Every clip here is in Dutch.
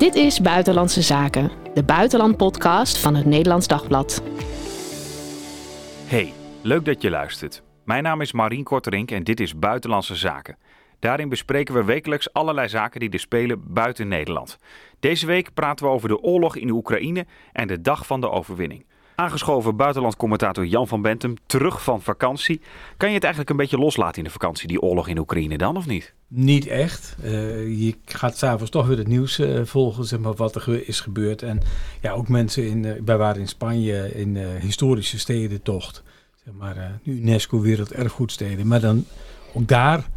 Dit is Buitenlandse Zaken, de buitenlandpodcast van het Nederlands Dagblad. Hey, leuk dat je luistert. Mijn naam is Marien Korterink en dit is Buitenlandse Zaken. Daarin bespreken we wekelijks allerlei zaken die er spelen buiten Nederland. Deze week praten we over de oorlog in de Oekraïne en de dag van de overwinning. Aangeschoven buitenlandcommentator Jan van Bentum, terug van vakantie. Kan je het eigenlijk een beetje loslaten in de vakantie, die oorlog in Oekraïne dan, of niet? Niet echt. Uh, je gaat s'avonds toch weer het nieuws uh, volgen, zeg maar, wat er is gebeurd. En ja, ook mensen in, uh, wij waren in Spanje in historische steden tocht. Zeg maar, UNESCO Werelderfgoedsteden. Maar dan, ook daar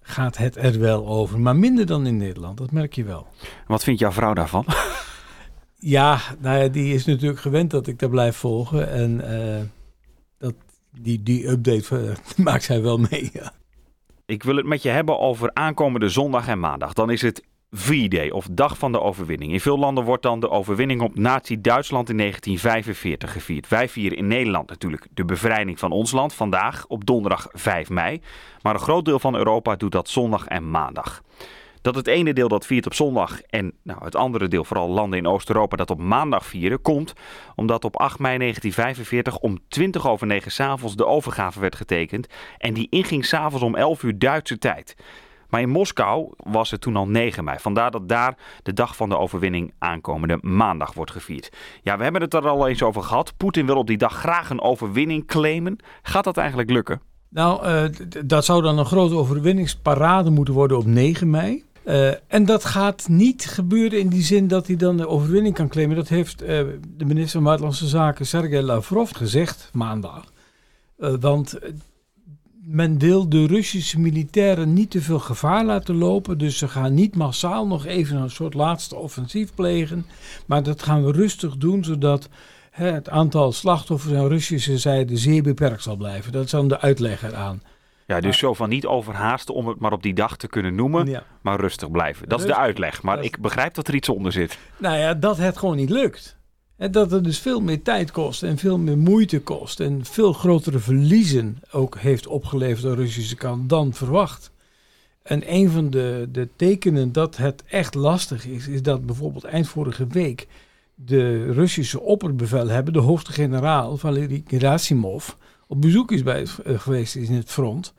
gaat het er wel over. Maar minder dan in Nederland, dat merk je wel. Wat vindt jouw vrouw daarvan? Ja, nou ja, die is natuurlijk gewend dat ik daar blijf volgen. En uh, dat, die, die update uh, maakt zij wel mee. Ik wil het met je hebben over aankomende zondag en maandag. Dan is het V-Day of Dag van de Overwinning. In veel landen wordt dan de overwinning op Nazi-Duitsland in 1945 gevierd. Wij vieren in Nederland natuurlijk de bevrijding van ons land vandaag op donderdag 5 mei. Maar een groot deel van Europa doet dat zondag en maandag. Dat het ene deel dat viert op zondag en nou, het andere deel, vooral landen in Oost-Europa, dat op maandag vieren, komt omdat op 8 mei 1945 om 20 over 9 s'avonds de overgave werd getekend. En die inging s'avonds om 11 uur Duitse tijd. Maar in Moskou was het toen al 9 mei. Vandaar dat daar de dag van de overwinning aankomende maandag wordt gevierd. Ja, we hebben het er al eens over gehad. Poetin wil op die dag graag een overwinning claimen. Gaat dat eigenlijk lukken? Nou, uh, dat zou dan een grote overwinningsparade moeten worden op 9 mei. Uh, en dat gaat niet gebeuren in die zin dat hij dan de overwinning kan claimen. Dat heeft uh, de minister van Buitenlandse Zaken, Sergei Lavrov, gezegd maandag. Uh, want men wil de Russische militairen niet te veel gevaar laten lopen. Dus ze gaan niet massaal nog even een soort laatste offensief plegen. Maar dat gaan we rustig doen, zodat het aantal slachtoffers aan Russische zijde zeer beperkt zal blijven. Dat is dan de uitleg eraan. Ja, dus zo van niet overhaasten om het maar op die dag te kunnen noemen, ja. maar rustig blijven. Dat is de uitleg, maar ik begrijp dat er iets onder zit. Nou ja, dat het gewoon niet lukt. En dat het dus veel meer tijd kost en veel meer moeite kost en veel grotere verliezen ook heeft opgeleverd aan de Russische kant dan verwacht. En een van de, de tekenen dat het echt lastig is, is dat bijvoorbeeld eind vorige week de Russische opperbevelhebber, de hoogste generaal Valery Gerasimov, op bezoek is bij, uh, geweest in het front.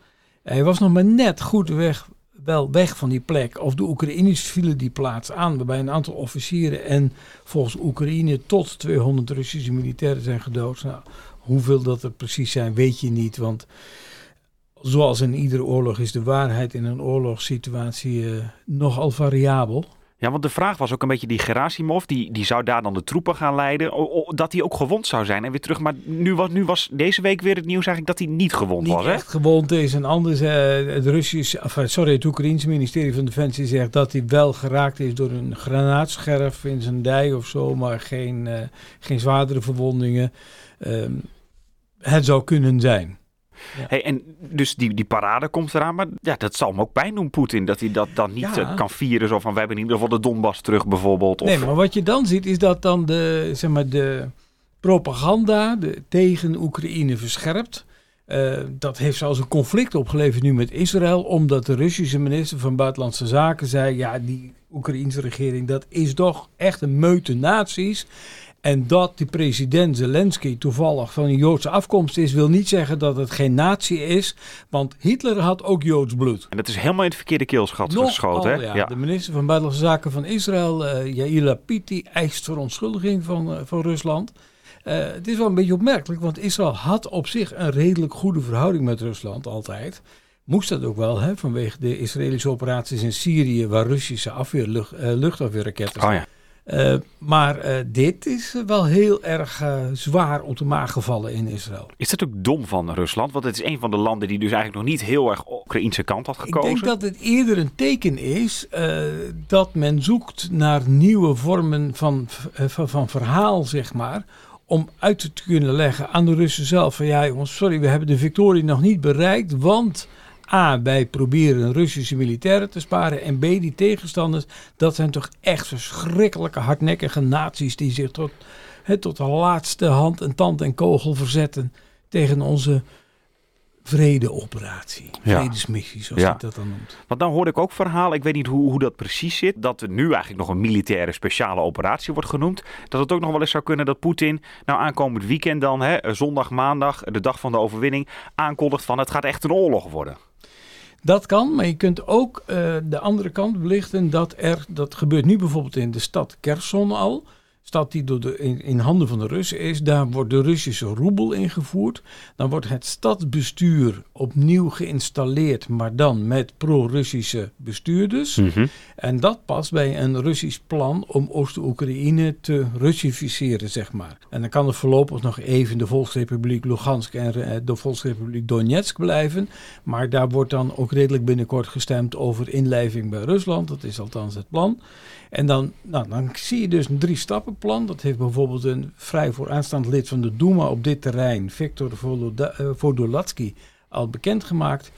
Hij was nog maar net goed weg, wel weg van die plek. Of de Oekraïners vielen die plaats aan, waarbij een aantal officieren en volgens Oekraïne tot 200 Russische militairen zijn gedood. Nou, hoeveel dat er precies zijn, weet je niet. Want zoals in iedere oorlog is de waarheid in een oorlogssituatie uh, nogal variabel. Ja, want de vraag was ook een beetje die Gerasimov, die, die zou daar dan de troepen gaan leiden, dat hij ook gewond zou zijn en weer terug. Maar nu was, nu was deze week weer het nieuws eigenlijk dat hij niet gewond niet was. Niet echt gewond is. En anders, uh, het Russisch, sorry, het Oekraïense ministerie van Defensie zegt dat hij wel geraakt is door een granaatscherf in zijn dij of zo, maar geen, uh, geen zwaardere verwondingen. Uh, het zou kunnen zijn. Ja. Hey, en dus die, die parade komt eraan, maar ja, dat zal hem ook pijn doen, Poetin. Dat hij dat dan niet ja. kan vieren, zo van we hebben in ieder geval de Donbass terug bijvoorbeeld. Of... Nee, maar wat je dan ziet is dat dan de, zeg maar, de propaganda de, tegen Oekraïne verscherpt. Uh, dat heeft zelfs een conflict opgeleverd nu met Israël, omdat de Russische minister van Buitenlandse Zaken zei: ja, die Oekraïense regering, dat is toch echt een meute naties. En dat die president Zelensky toevallig van een Joodse afkomst is, wil niet zeggen dat het geen natie is. Want Hitler had ook Joods bloed. En dat is helemaal in het verkeerde keelschat geschoten. Hè? Ja. ja. De minister van Buitenlandse Zaken van Israël, uh, Yair Lapid, die eist verontschuldiging van, uh, van Rusland. Uh, het is wel een beetje opmerkelijk, want Israël had op zich een redelijk goede verhouding met Rusland altijd. Moest dat ook wel, hè, vanwege de Israëlische operaties in Syrië, waar Russische afweer, lucht, luchtafweerraketten oh, ja. Uh, maar uh, dit is wel heel erg uh, zwaar op de maag gevallen in Israël. Is dat ook dom van Rusland? Want het is een van de landen die dus eigenlijk nog niet heel erg Oekraïnse kant had gekozen. Ik denk dat het eerder een teken is dat men zoekt naar nieuwe vormen van, van, van verhaal, zeg maar om uit te kunnen leggen aan de Russen zelf van ja jongens, sorry, we hebben de victorie nog niet bereikt, want A, wij proberen Russische militairen te sparen. En B, die tegenstanders, dat zijn toch echt verschrikkelijke hardnekkige naties die zich tot, he, tot de laatste hand en tand en kogel verzetten tegen onze vredeoperatie, Ja. vredesmissie, zoals Ja. hij dat dan noemt. Want dan hoorde ik ook verhalen, ik weet niet hoe, hoe dat precies zit, dat er nu eigenlijk nog een militaire speciale operatie wordt genoemd. Dat het ook nog wel eens zou kunnen dat Poetin nou aankomend weekend dan, hè, zondag, maandag, de dag van de overwinning, aankondigt van het gaat echt een oorlog worden. Dat kan, maar je kunt ook eh, de andere kant belichten dat er, dat gebeurt nu bijvoorbeeld in de stad Kherson al, stad die door de, in, in handen van de Russen is, daar wordt de Russische roebel ingevoerd. Dan wordt het stadsbestuur opnieuw geïnstalleerd, maar dan met pro-Russische bestuurders. En dat past bij een Russisch plan om Oost-Oekraïne te Russificeren, zeg maar. En dan kan er voorlopig nog even de Volksrepubliek Lugansk en eh, de Volksrepubliek Donetsk blijven. Maar daar wordt dan ook redelijk binnenkort gestemd over inlijving bij Rusland. Dat is althans het plan. En dan, nou, dan zie je dus een drie-stappenplan. Dat heeft bijvoorbeeld een vrij vooraanstaand lid van de Duma op dit terrein, Viktor Voloda- eh, Vodolatsky, al bekendgemaakt.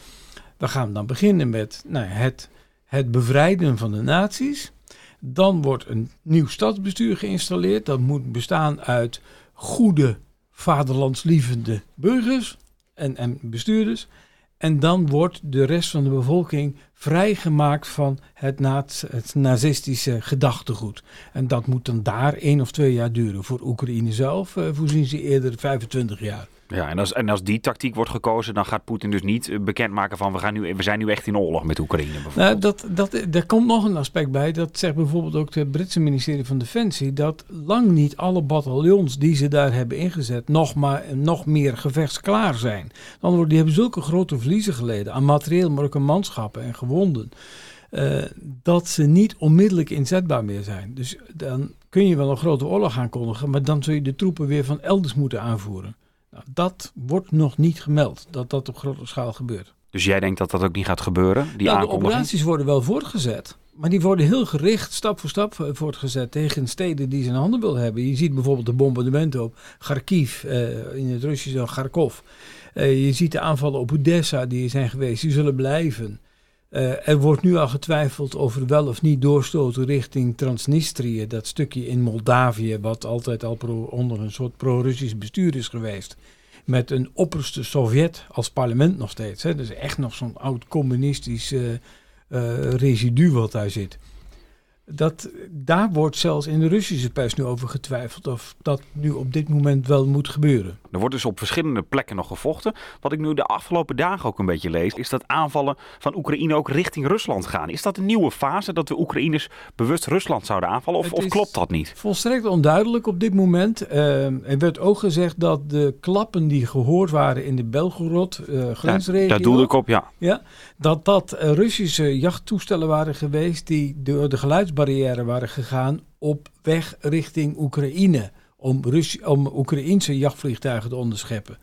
We gaan dan beginnen met nou, het, het bevrijden van de naties. Dan wordt een nieuw stadsbestuur geïnstalleerd. Dat moet bestaan uit goede, vaderlandslievende burgers en, en bestuurders. En dan wordt de rest van de bevolking vrijgemaakt van het, het nazistische gedachtegoed. En dat moet dan daar één of twee jaar duren. Voor Oekraïne zelf eh, voorzien ze eerder 25 jaar. Ja, en als, en als die tactiek wordt gekozen, dan gaat Poetin dus niet eh, bekendmaken van we, gaan nu, we zijn nu echt in oorlog met Oekraïne Nou, bijvoorbeeld. dat, dat, er komt nog een aspect bij. Dat zegt bijvoorbeeld ook het Britse ministerie van Defensie. Dat lang niet alle bataljons die ze daar hebben ingezet nog, maar, nog meer gevechtsklaar zijn. Met andere woorden, die hebben zulke grote verliezen geleden aan materieel, maar ook aan manschappen en gewonden. eh, dat ze niet onmiddellijk inzetbaar meer zijn. Dus dan kun je wel een grote oorlog aankondigen, maar dan zul je de troepen weer van elders moeten aanvoeren. Nou, dat wordt nog niet gemeld, dat dat op grote schaal gebeurt. Dus jij denkt dat dat ook niet gaat gebeuren, die Nou, de operaties worden wel voortgezet. Maar die worden heel gericht, stap voor stap eh, voortgezet tegen steden die ze in handen wil hebben. Je ziet bijvoorbeeld de bombardementen op Kharkiv, eh, in het Russische Kharkov. Eh, je ziet de aanvallen op Odessa die zijn geweest, die zullen blijven. Eh, er wordt nu al getwijfeld over wel of niet doorstoten richting Transnistrië, dat stukje in Moldavië, wat altijd al pro, onder een soort pro-Russisch bestuur is geweest. Met een opperste Sovjet als parlement nog steeds. Hè. Dus echt nog zo'n oud communistisch eh, eh, residu wat daar zit. Dat, daar wordt zelfs in de Russische pers nu over getwijfeld of dat nu op dit moment wel moet gebeuren. Er wordt dus op verschillende plekken nog gevochten. Wat ik nu de afgelopen dagen ook een beetje lees, is dat aanvallen van Oekraïne ook richting Rusland gaan. Is dat een nieuwe fase dat de Oekraïners bewust Rusland zouden aanvallen? Of, of klopt dat niet? Volstrekt onduidelijk op dit moment. Eh, er werd ook gezegd dat de klappen die gehoord waren in de Belgorod eh grensregio... Daar doelde ik op, ja. Ja, dat dat eh, Russische jachttoestellen waren geweest die door de geluidsbarrière waren gegaan op weg richting Oekraïne. Om, Russi- om Oekraïnse jachtvliegtuigen te onderscheppen.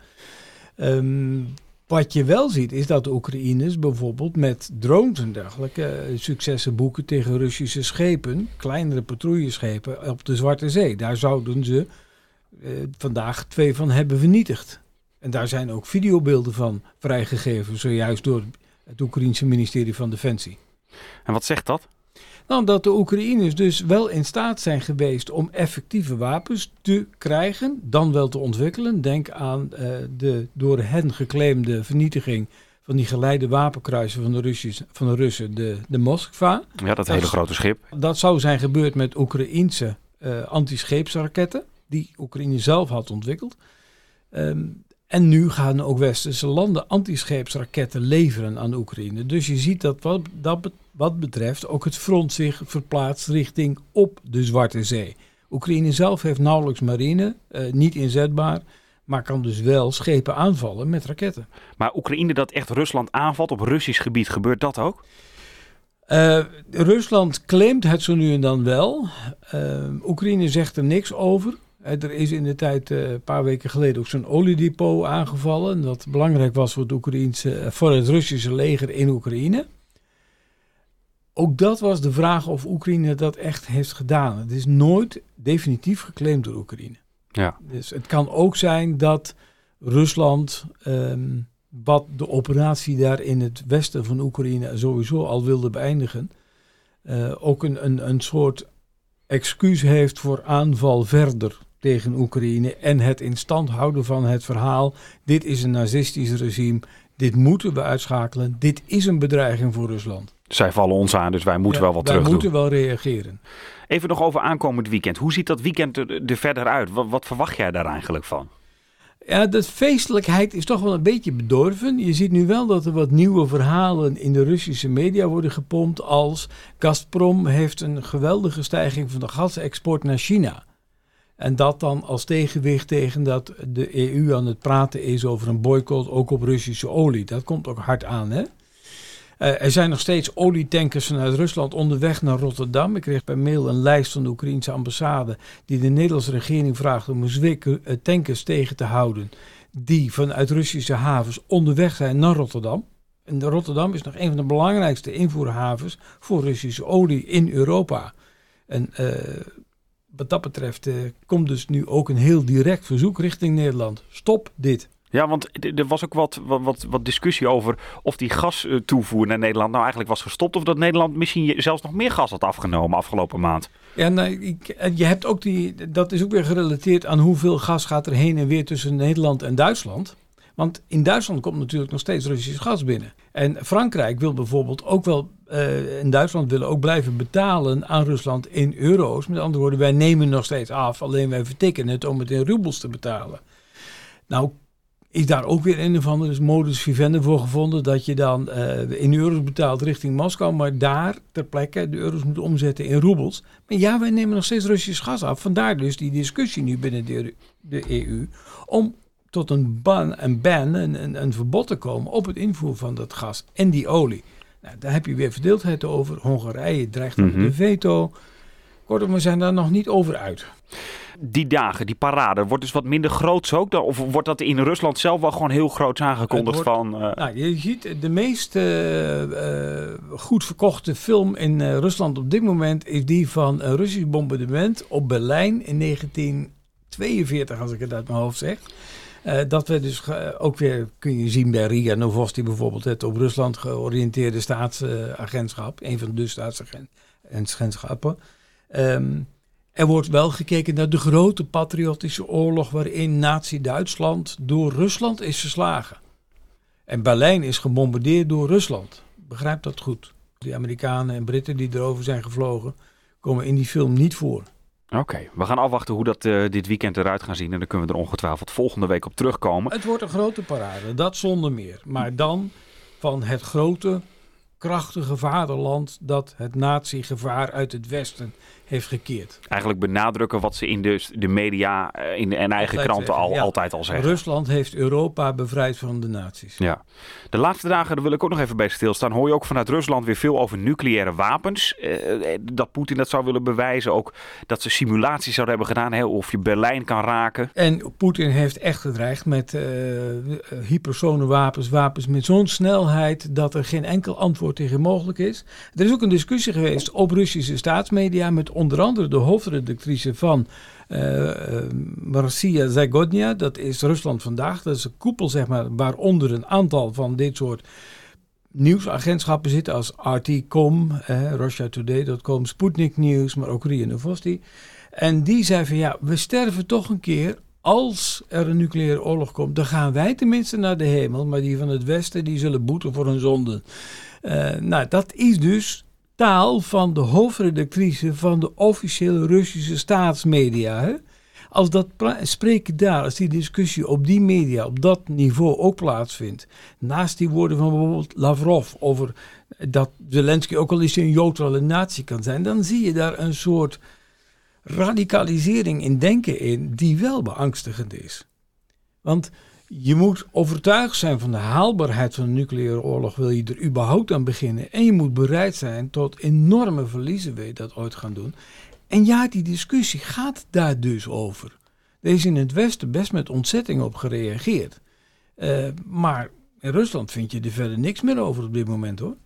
Ehm, wat je wel ziet is dat de Oekraïners bijvoorbeeld met drones en dergelijke eh, successen boeken tegen Russische schepen, kleinere patrouilleschepen op de Zwarte Zee. Daar zouden ze eh, vandaag twee van hebben vernietigd. En daar zijn ook videobeelden van vrijgegeven, zojuist door het Oekraïense ministerie van Defensie. En wat zegt dat? Nou, dat de Oekraïners dus wel in staat zijn geweest om effectieve wapens te krijgen, dan wel te ontwikkelen. Denk aan eh, de door hen geclaimde vernietiging van die geleide wapenkruizen van de, Russisch, van de Russen, de, de Moskva. Ja, dat hele grote schip. Dat zou zijn gebeurd met Oekraïense eh antischeepsraketten, die Oekraïne zelf had ontwikkeld. Ehm, en nu gaan ook westerse landen antischeepsraketten leveren aan Oekraïne. Dus je ziet dat wat, dat wat betreft ook het front zich verplaatst richting op de Zwarte Zee. Oekraïne zelf heeft nauwelijks marine, eh, niet inzetbaar, maar kan dus wel schepen aanvallen met raketten. Maar Oekraïne dat echt Rusland aanvalt op Russisch gebied, gebeurt dat ook? Eh, Rusland claimt het zo nu en dan wel. Eh, Oekraïne zegt er niks over. Er is in de tijd, een paar weken geleden, ook zo'n oliedepot aangevallen. Dat belangrijk was voor het, Oekraïense, voor het Russische leger in Oekraïne. Ook dat was de vraag of Oekraïne dat echt heeft gedaan. Het is nooit definitief geclaimd door Oekraïne. Ja. Dus het kan ook zijn dat Rusland, ehm, wat de operatie daar in het westen van Oekraïne sowieso al wilde beëindigen, eh, ook een, een, een soort excuus heeft voor aanval verder tegen Oekraïne en het in stand houden van het verhaal. Dit is een nazistisch regime, Dit moeten we uitschakelen. Dit is een bedreiging voor Rusland. Zij vallen ons aan, dus wij moeten Ja, wel wat wij terug moeten doen. wel reageren. Even nog over aankomend weekend. Hoe ziet dat weekend er, er verder uit? Wat, wat verwacht jij daar eigenlijk van? Ja, de feestelijkheid is toch wel een beetje bedorven. Je ziet nu wel dat er wat nieuwe verhalen in de Russische media worden gepompt als Gazprom heeft een geweldige stijging van de gasexport naar China. En dat dan als tegenwicht tegen dat de EU aan het praten is over een boycott ook op Russische olie. Dat komt ook hard aan, hè? Eh, er zijn nog steeds olietankers vanuit Rusland onderweg naar Rotterdam. Ik kreeg per mail een lijst van de Oekraïnse ambassade die de Nederlandse regering vraagt om zwik- eh, tankers tegen te houden die vanuit Russische havens onderweg zijn naar Rotterdam. En Rotterdam is nog een van de belangrijkste invoerhavens voor Russische olie in Europa. En eh, wat dat betreft komt dus nu ook een heel direct verzoek richting Nederland. Stop dit. Ja, want er was ook wat, wat, wat, discussie over of die gastoevoer naar Nederland nou eigenlijk was gestopt. Of dat Nederland misschien zelfs nog meer gas had afgenomen afgelopen maand. Ja, nou, ik, en je hebt ook die, dat is ook weer gerelateerd aan hoeveel gas gaat er heen en weer tussen Nederland en Duitsland. Want in Duitsland komt natuurlijk nog steeds Russisch gas binnen. En Frankrijk wil bijvoorbeeld ook wel, eh en Duitsland willen ook blijven betalen aan Rusland in euro's. Met andere woorden, wij nemen nog steeds af, alleen wij vertikken het om het in roebels te betalen. Nou, is daar ook weer een of andere modus vivendi voor gevonden dat je dan eh, in euro's betaalt richting Moskou, maar daar ter plekke de euro's moet omzetten in roebels. Maar ja, wij nemen nog steeds Russisch gas af. Vandaar dus die discussie nu binnen de, de EU om tot een ban, een ban, een, een, een verbod te komen op het invoer van dat gas en die olie. Nou, daar heb je weer verdeeldheid over. Hongarije dreigt met Mhm. de veto. Kortom, we zijn daar nog niet over uit. Die dagen, die parade, wordt dus wat minder groots ook? dan? Of wordt dat in Rusland zelf wel gewoon heel groots aangekondigd wordt- van... eh, Nou, je ziet de meest eh, goed verkochte film in eh, Rusland op dit moment is die van een Russisch bombardement op Berlijn in 1942, als ik het uit mijn hoofd zeg. Dat we dus ook weer, kun je zien bij Riga Novosti bijvoorbeeld, het op Rusland georiënteerde staatsagentschap, een van de staatsagentschappen. Ehm, er wordt wel gekeken naar de grote patriotische oorlog waarin Nazi-Duitsland door Rusland is verslagen. En Berlijn is gebombardeerd door Rusland. Begrijp dat goed. Die Amerikanen en Britten die erover zijn gevlogen, komen in die film niet voor. Oké, we gaan afwachten hoe dat eh, dit weekend eruit gaat zien. En dan kunnen we er ongetwijfeld volgende week op terugkomen. Het wordt een grote parade, dat zonder meer. Maar dan van het grote, krachtige vaderland dat het nazi-gevaar uit het westen heeft gekeerd. Eigenlijk benadrukken wat ze in de, de media eh, in en eigen Altijd kranten al, ja. altijd al zeggen. Rusland heeft Europa bevrijd van de nazi's. Ja. De laatste dagen, daar wil ik ook nog even bij stilstaan, hoor je ook vanuit Rusland weer veel over nucleaire wapens. Eh, eh, dat Poetin dat zou willen bewijzen. Ook dat ze simulaties zouden hebben gedaan, hè, of je Berlijn kan raken. En Poetin heeft echt gedreigd met eh eh, hypersone wapens, wapens met zo'n snelheid dat er geen enkel antwoord tegen mogelijk is. Er is ook een discussie geweest op Russische staatsmedia met onder andere de hoofdredactrice van eh, Marcia Zagodnia, dat is Rusland vandaag. Dat is een koepel, zeg maar, waaronder een aantal van dit soort nieuwsagentschappen zitten als RT.com, eh, RussiaToday.com, Sputnik News, maar ook RIA Novosti. En die zei van ja, we sterven toch een keer. Als er een nucleaire oorlog komt, dan gaan wij tenminste naar de hemel. Maar die van het Westen, die zullen boeten voor hun zonden. Eh, nou, dat is dus taal van de hoofdredactrice van de officiële Russische staatsmedia. Hè? Als dat spreken daar, als die discussie op die media, op dat niveau ook plaatsvindt. Naast die woorden van bijvoorbeeld Lavrov over dat Zelensky ook al eens een neutrale natie kan zijn. Dan zie je daar een soort radicalisering in denken in die wel beangstigend is. Want je moet overtuigd zijn van de haalbaarheid van een nucleaire oorlog, wil je er überhaupt aan beginnen. En je moet bereid zijn tot enorme verliezen, wil je dat ooit gaan doen. En ja, die discussie gaat daar dus over. Er is in het Westen best met ontzetting op gereageerd. Eh, maar in Rusland vind je er verder niks meer over op dit moment hoor.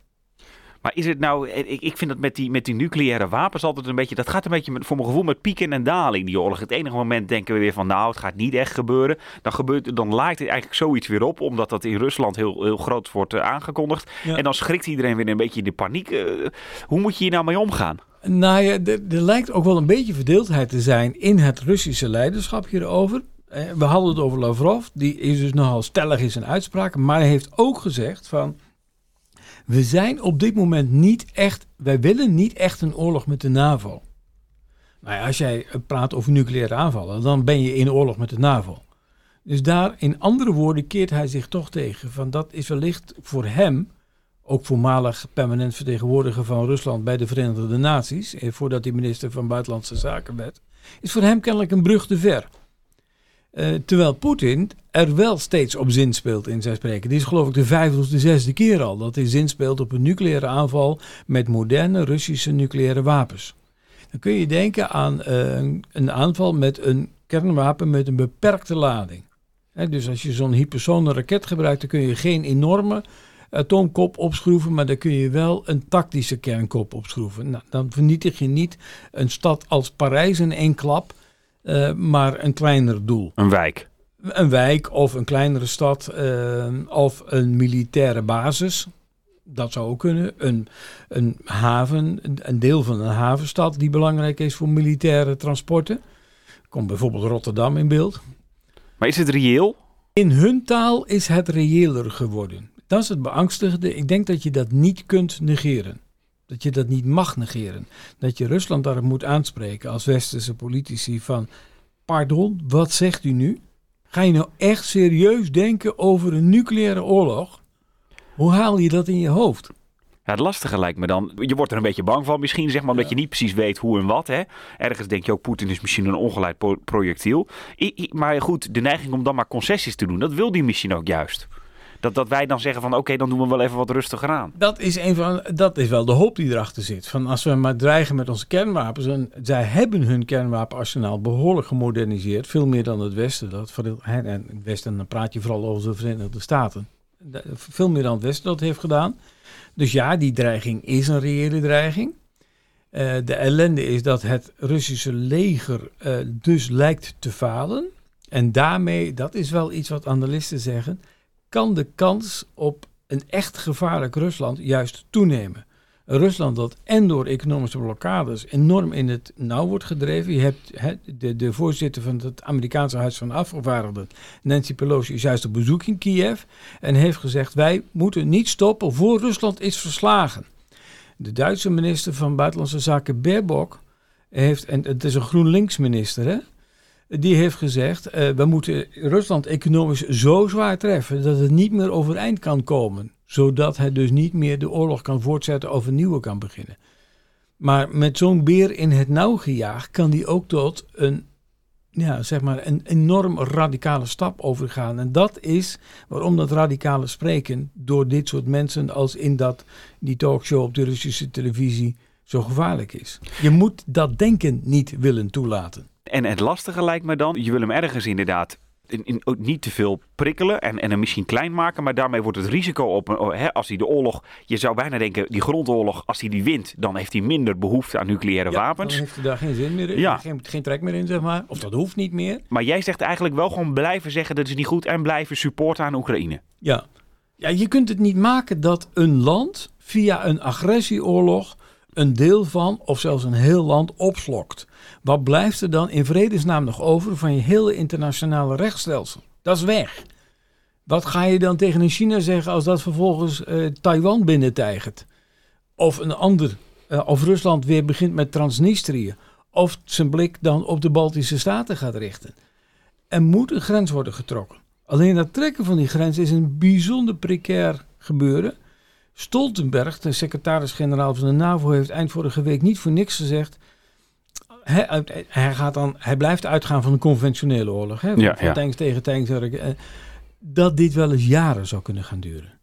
Maar is het nou, ik, ik vind dat met die, met die nucleaire wapens altijd een beetje, dat gaat een beetje met, voor mijn gevoel met pieken en dalen in die oorlog. Het enige moment denken we weer van nou, het gaat niet echt gebeuren. Dan, gebeurt, dan laait het eigenlijk zoiets weer op, omdat dat in Rusland heel, heel groot wordt eh, aangekondigd. Ja. En dan schrikt iedereen weer een beetje in de paniek. Eh, hoe moet je hier nou mee omgaan? Nou ja, er, er lijkt ook wel een beetje verdeeldheid te zijn in het Russische leiderschap hierover. Eh, We hadden het over Lavrov, die is dus nogal stellig in zijn uitspraken, maar hij heeft ook gezegd van, we zijn op dit moment niet echt, wij willen niet echt een oorlog met de NAVO. Nou als jij praat over nucleaire aanvallen, dan ben je in oorlog met de NAVO. Dus daar, in andere woorden, keert hij zich toch tegen. Van dat is wellicht voor hem, ook voormalig permanent vertegenwoordiger van Rusland bij de Verenigde Naties, eh, voordat hij minister van Buitenlandse Zaken werd, is voor hem kennelijk een brug te ver. Eh, terwijl Poetin er wel steeds op zin speelt in zijn spreken. Dit is geloof ik de vijfde of de zesde keer al dat hij zin speelt op een nucleaire aanval met moderne Russische nucleaire wapens. Dan kun je denken aan eh, een- aanval met een kernwapen met een beperkte lading. Dus als je zo'n hypersone raket gebruikt, dan kun je geen enorme atoomkop opschroeven, maar dan kun je wel een tactische kernkop opschroeven. Nou, dan vernietig je niet een stad als Parijs in één klap, eh, maar een kleiner doel. Een wijk. Een wijk of een kleinere stad eh, of een militaire basis. Dat zou ook kunnen. Een, een haven, een- een deel van een havenstad die belangrijk is voor militaire transporten. Komt bijvoorbeeld Rotterdam in beeld. Maar is het reëel? In hun taal is het reëler geworden. Dat is het beangstigende. Ik denk dat je dat niet kunt negeren. Dat je dat niet mag negeren. Dat je Rusland daarop moet aanspreken als westerse politici van... Pardon, wat zegt u nu? Ga je nou echt serieus denken over een nucleaire oorlog? Hoe haal je dat in je hoofd? Ja, het lastige lijkt me dan, je wordt er een beetje bang van misschien, zeg maar, omdat je niet precies weet hoe en wat. Hè? Ergens denk je ook, Poetin is misschien een ongeleid projectiel. I- I- maar goed, de neiging om dan maar concessies te doen, dat wil die misschien ook juist. Dat, dat wij dan zeggen van, oké, dan doen we wel even wat rustiger aan. Dat is, een van, dat is wel de hoop die erachter zit. Van als we maar dreigen met onze kernwapens. En zij hebben hun kernwapenarsenaal behoorlijk gemoderniseerd. Veel meer dan het Westen. Dat, en het Westen, dan praat je vooral over de Verenigde Staten. Veel meer dan het Westen dat heeft gedaan. Dus ja, die dreiging is een reële dreiging. Eh, de ellende is dat het Russische leger eh, dus lijkt te falen. En daarmee, dat is wel iets wat analisten zeggen, kan de kans op een echt gevaarlijk Rusland juist toenemen. Een Rusland dat en door economische blokkades enorm in het nauw wordt gedreven. Je hebt de, de voorzitter van het Amerikaanse Huis van Afgevaardigden, Nancy Pelosi, is juist op bezoek in Kiev en heeft gezegd: wij moeten niet stoppen voor Rusland is verslagen. De Duitse minister van Buitenlandse Zaken Baerbock heeft, en het is een GroenLinks-minister, hè? Die heeft gezegd, eh, we moeten Rusland economisch zo zwaar treffen dat het niet meer overeind kan komen. Zodat het dus niet meer de oorlog kan voortzetten of een nieuwe kan beginnen. Maar met zo'n beer in het nauw gejaagd kan die ook tot een, ja, zeg maar een enorm radicale stap overgaan. En dat is waarom dat radicale spreken door dit soort mensen als in dat, die talkshow op de Russische televisie zo gevaarlijk is. Je moet dat denken niet willen toelaten. En het lastige lijkt me dan, je wil hem ergens inderdaad in, in- ook niet te veel prikkelen en, en hem misschien klein maken. Maar daarmee wordt het risico op, oh, hè, als hij de oorlog, je zou bijna denken, die grondoorlog, als hij die wint, dan heeft hij minder behoefte aan nucleaire Ja, wapens. Dan heeft hij daar geen zin meer in. Ja. Geen, geen trek meer in, zeg maar. Of dat hoeft niet meer. Maar jij zegt eigenlijk wel gewoon blijven zeggen dat is niet goed en blijven supporten aan Oekraïne. Ja. ja, je kunt het niet maken dat een land via een agressieoorlog een deel van, of zelfs een heel land, opslokt. Wat blijft er dan in vredesnaam nog over van je hele internationale rechtsstelsel? Dat is weg. Wat ga je dan tegen China zeggen als dat vervolgens eh, Taiwan binnentijgert? Of een ander, eh, of Rusland weer begint met Transnistrië. Of zijn blik dan op de Baltische Staten gaat richten. Er moet een grens worden getrokken. Alleen dat trekken van die grens is een bijzonder precair gebeuren. Stoltenberg, de secretaris-generaal van de NAVO, heeft eind vorige week niet voor niks gezegd. Hij, hij, gaat dan, hij blijft uitgaan van een conventionele oorlog. Hè, van, Ja, van ja. tanks tegen tanks. eh, Dat dit wel eens jaren zou kunnen gaan duren.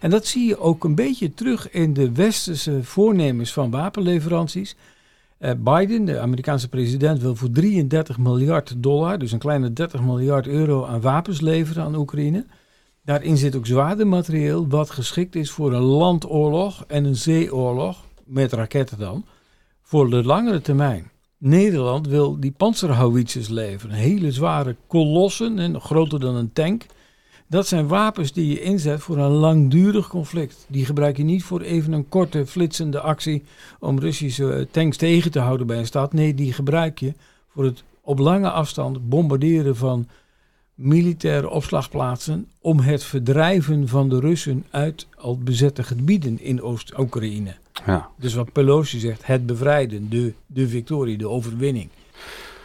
En dat zie je ook een beetje terug in de westerse voornemens van wapenleveranties. Eh, Biden, de Amerikaanse president, wil voor 33 miljard dollar, dus een kleine 30 miljard euro aan wapens leveren aan Oekraïne. Daarin zit ook zwaarder materieel wat geschikt is voor een landoorlog en een zeeoorlog, met raketten dan, voor de langere termijn. Nederland wil die panzerhouwitsers leveren, hele zware kolossen, en groter dan een tank. Dat zijn wapens die je inzet voor een langdurig conflict. Die gebruik je niet voor even een korte flitsende actie om Russische tanks tegen te houden bij een stad. Nee, die gebruik je voor het op lange afstand bombarderen van militaire opslagplaatsen om het verdrijven van de Russen uit al bezette gebieden in Oost-Oekraïne. Ja. Dus wat Pelosi zegt, het bevrijden, de, de victorie, de overwinning.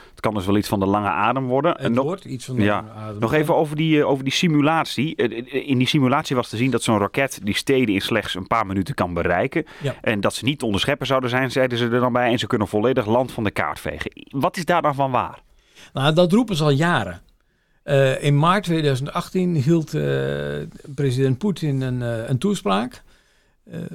Het kan dus wel iets van de lange adem worden. Het nog, wordt iets van de ja, adem. nog even over die, eh, over die simulatie. Eh, In die simulatie was te zien dat zo'n raket die steden in slechts een paar minuten kan bereiken. Ja. En dat ze niet onderscheppen zouden zijn, zeiden ze er dan bij. En ze kunnen volledig land van de kaart vegen. Wat is daar dan van waar? Nou, dat roepen ze al jaren. Eh, in maart 2018 hield eh, president Poetin een, eh, een toespraak.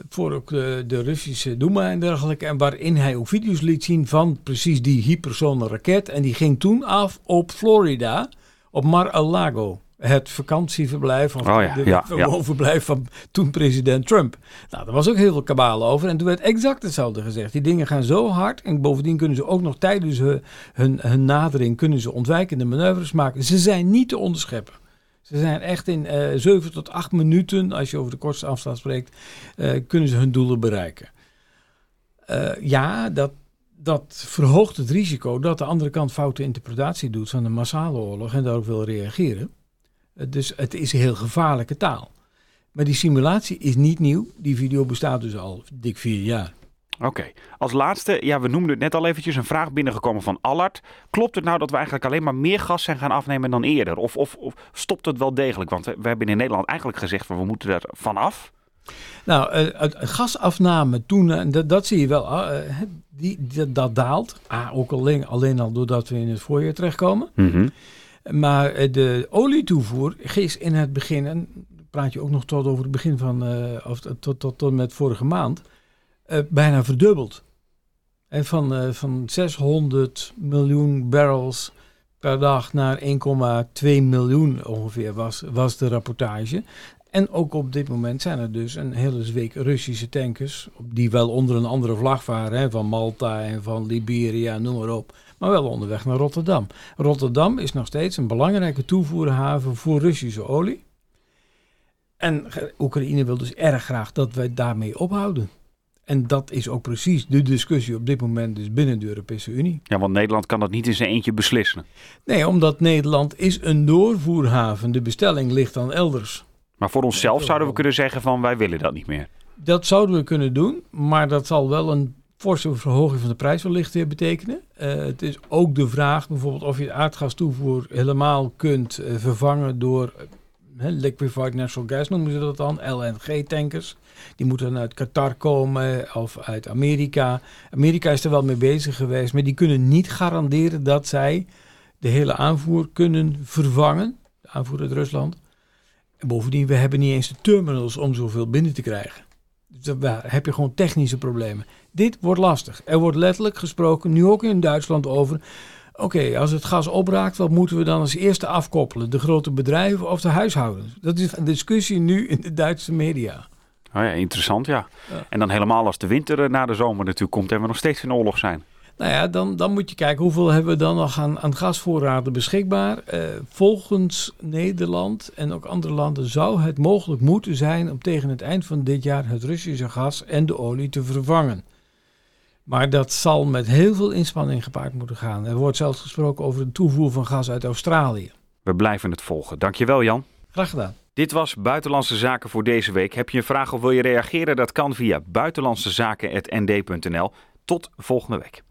voor ook de, Russische Duma en dergelijke. En waarin hij ook video's liet zien van precies die hypersone raket. En die ging toen af op Florida, op Mar-a-Lago. Het vakantieverblijf, of Oh ja, de woonverblijf van toen president Trump. Nou, daar was ook heel veel kabaal over. En toen werd exact hetzelfde gezegd. Die dingen gaan zo hard. En bovendien kunnen ze ook nog tijdens hun, hun, hun nadering kunnen ze ontwijkende manoeuvres maken. Ze zijn niet te onderscheppen. Ze zijn echt in eh 7 tot 8 minuten, als je over de kortste afstand spreekt, eh, kunnen ze hun doelen bereiken. Eh, ja, dat, dat verhoogt het risico dat de andere kant foute interpretatie doet van een massale oorlog en daarop wil reageren. Eh, dus het is heel gevaarlijke taal. Maar die simulatie is niet nieuw. Die video bestaat dus al dik vier jaar. Oké. Als laatste, ja, we noemden het net al eventjes, een vraag binnengekomen van Allard. Klopt het nou dat we eigenlijk alleen maar meer gas zijn gaan afnemen dan eerder? Of, of, of stopt het wel degelijk? Want we, hebben in Nederland eigenlijk gezegd van we moeten er vanaf. Nou, eh, gasafname toen, en dat, dat zie je wel, ah, eh, die, dat, dat daalt. Ah, ook alleen, alleen al doordat we in het voorjaar terechtkomen. Maar eh, de olietoevoer is in het begin, en praat je ook nog tot over het begin van, eh, of tot, tot, tot, met vorige maand, eh, bijna verdubbeld. En van, van 600 miljoen barrels per dag naar 1,2 miljoen ongeveer was, was de rapportage. En ook op dit moment zijn er dus een hele zweek Russische tankers, die wel onder een andere vlag varen, hè, van Malta en van Liberia, noem maar op, maar wel onderweg naar Rotterdam. Rotterdam is nog steeds een belangrijke toevoerhaven voor Russische olie. En Oekraïne wil dus erg graag dat wij daarmee ophouden. En dat is ook precies de discussie op dit moment dus binnen de Europese Unie. Ja, want Nederland kan dat niet in zijn eentje beslissen. Nee, omdat Nederland is een doorvoerhaven. De bestelling ligt dan elders. Maar voor onszelf zouden we kunnen zeggen van wij willen dat niet meer. Dat zouden we kunnen doen, maar dat zal wel een forse verhoging van de prijs wellicht weer betekenen. Uh, het is ook de vraag bijvoorbeeld of je aardgastoevoer helemaal kunt uh, vervangen door uh, liquefied natural gas noemen ze dat dan, LNG-tankers. Die moeten dan uit Qatar komen of uit Amerika. Amerika is er wel mee bezig geweest, maar die kunnen niet garanderen dat zij de hele aanvoer kunnen vervangen. De aanvoer uit Rusland. En bovendien, we hebben niet eens de terminals om zoveel binnen te krijgen. Dus daar heb je gewoon technische problemen. Dit wordt lastig. Er wordt letterlijk gesproken, nu ook in Duitsland, over... Oké, okay, als het gas opraakt, wat moeten we dan als eerste afkoppelen? De grote bedrijven of de huishoudens? Dat is een discussie nu in de Duitse media. Oh ja, interessant ja. ja. En dan helemaal als de winter na de zomer natuurlijk komt en we nog steeds in oorlog zijn. Nou ja, dan, dan moet je kijken hoeveel hebben we dan nog aan, aan gasvoorraden beschikbaar. Uh, volgens Nederland en ook andere landen zou het mogelijk moeten zijn om tegen het eind van dit jaar het Russische gas en de olie te vervangen. Maar dat zal met heel veel inspanning gepaard moeten gaan. Er wordt zelfs gesproken over de toevoer van gas uit Australië. We blijven het volgen. Dankjewel Jan. Graag gedaan. Dit was Buitenlandse Zaken voor deze week. Heb je een vraag of wil je reageren? Dat kan via buitenlandsezaken.nd.nl. Tot volgende week.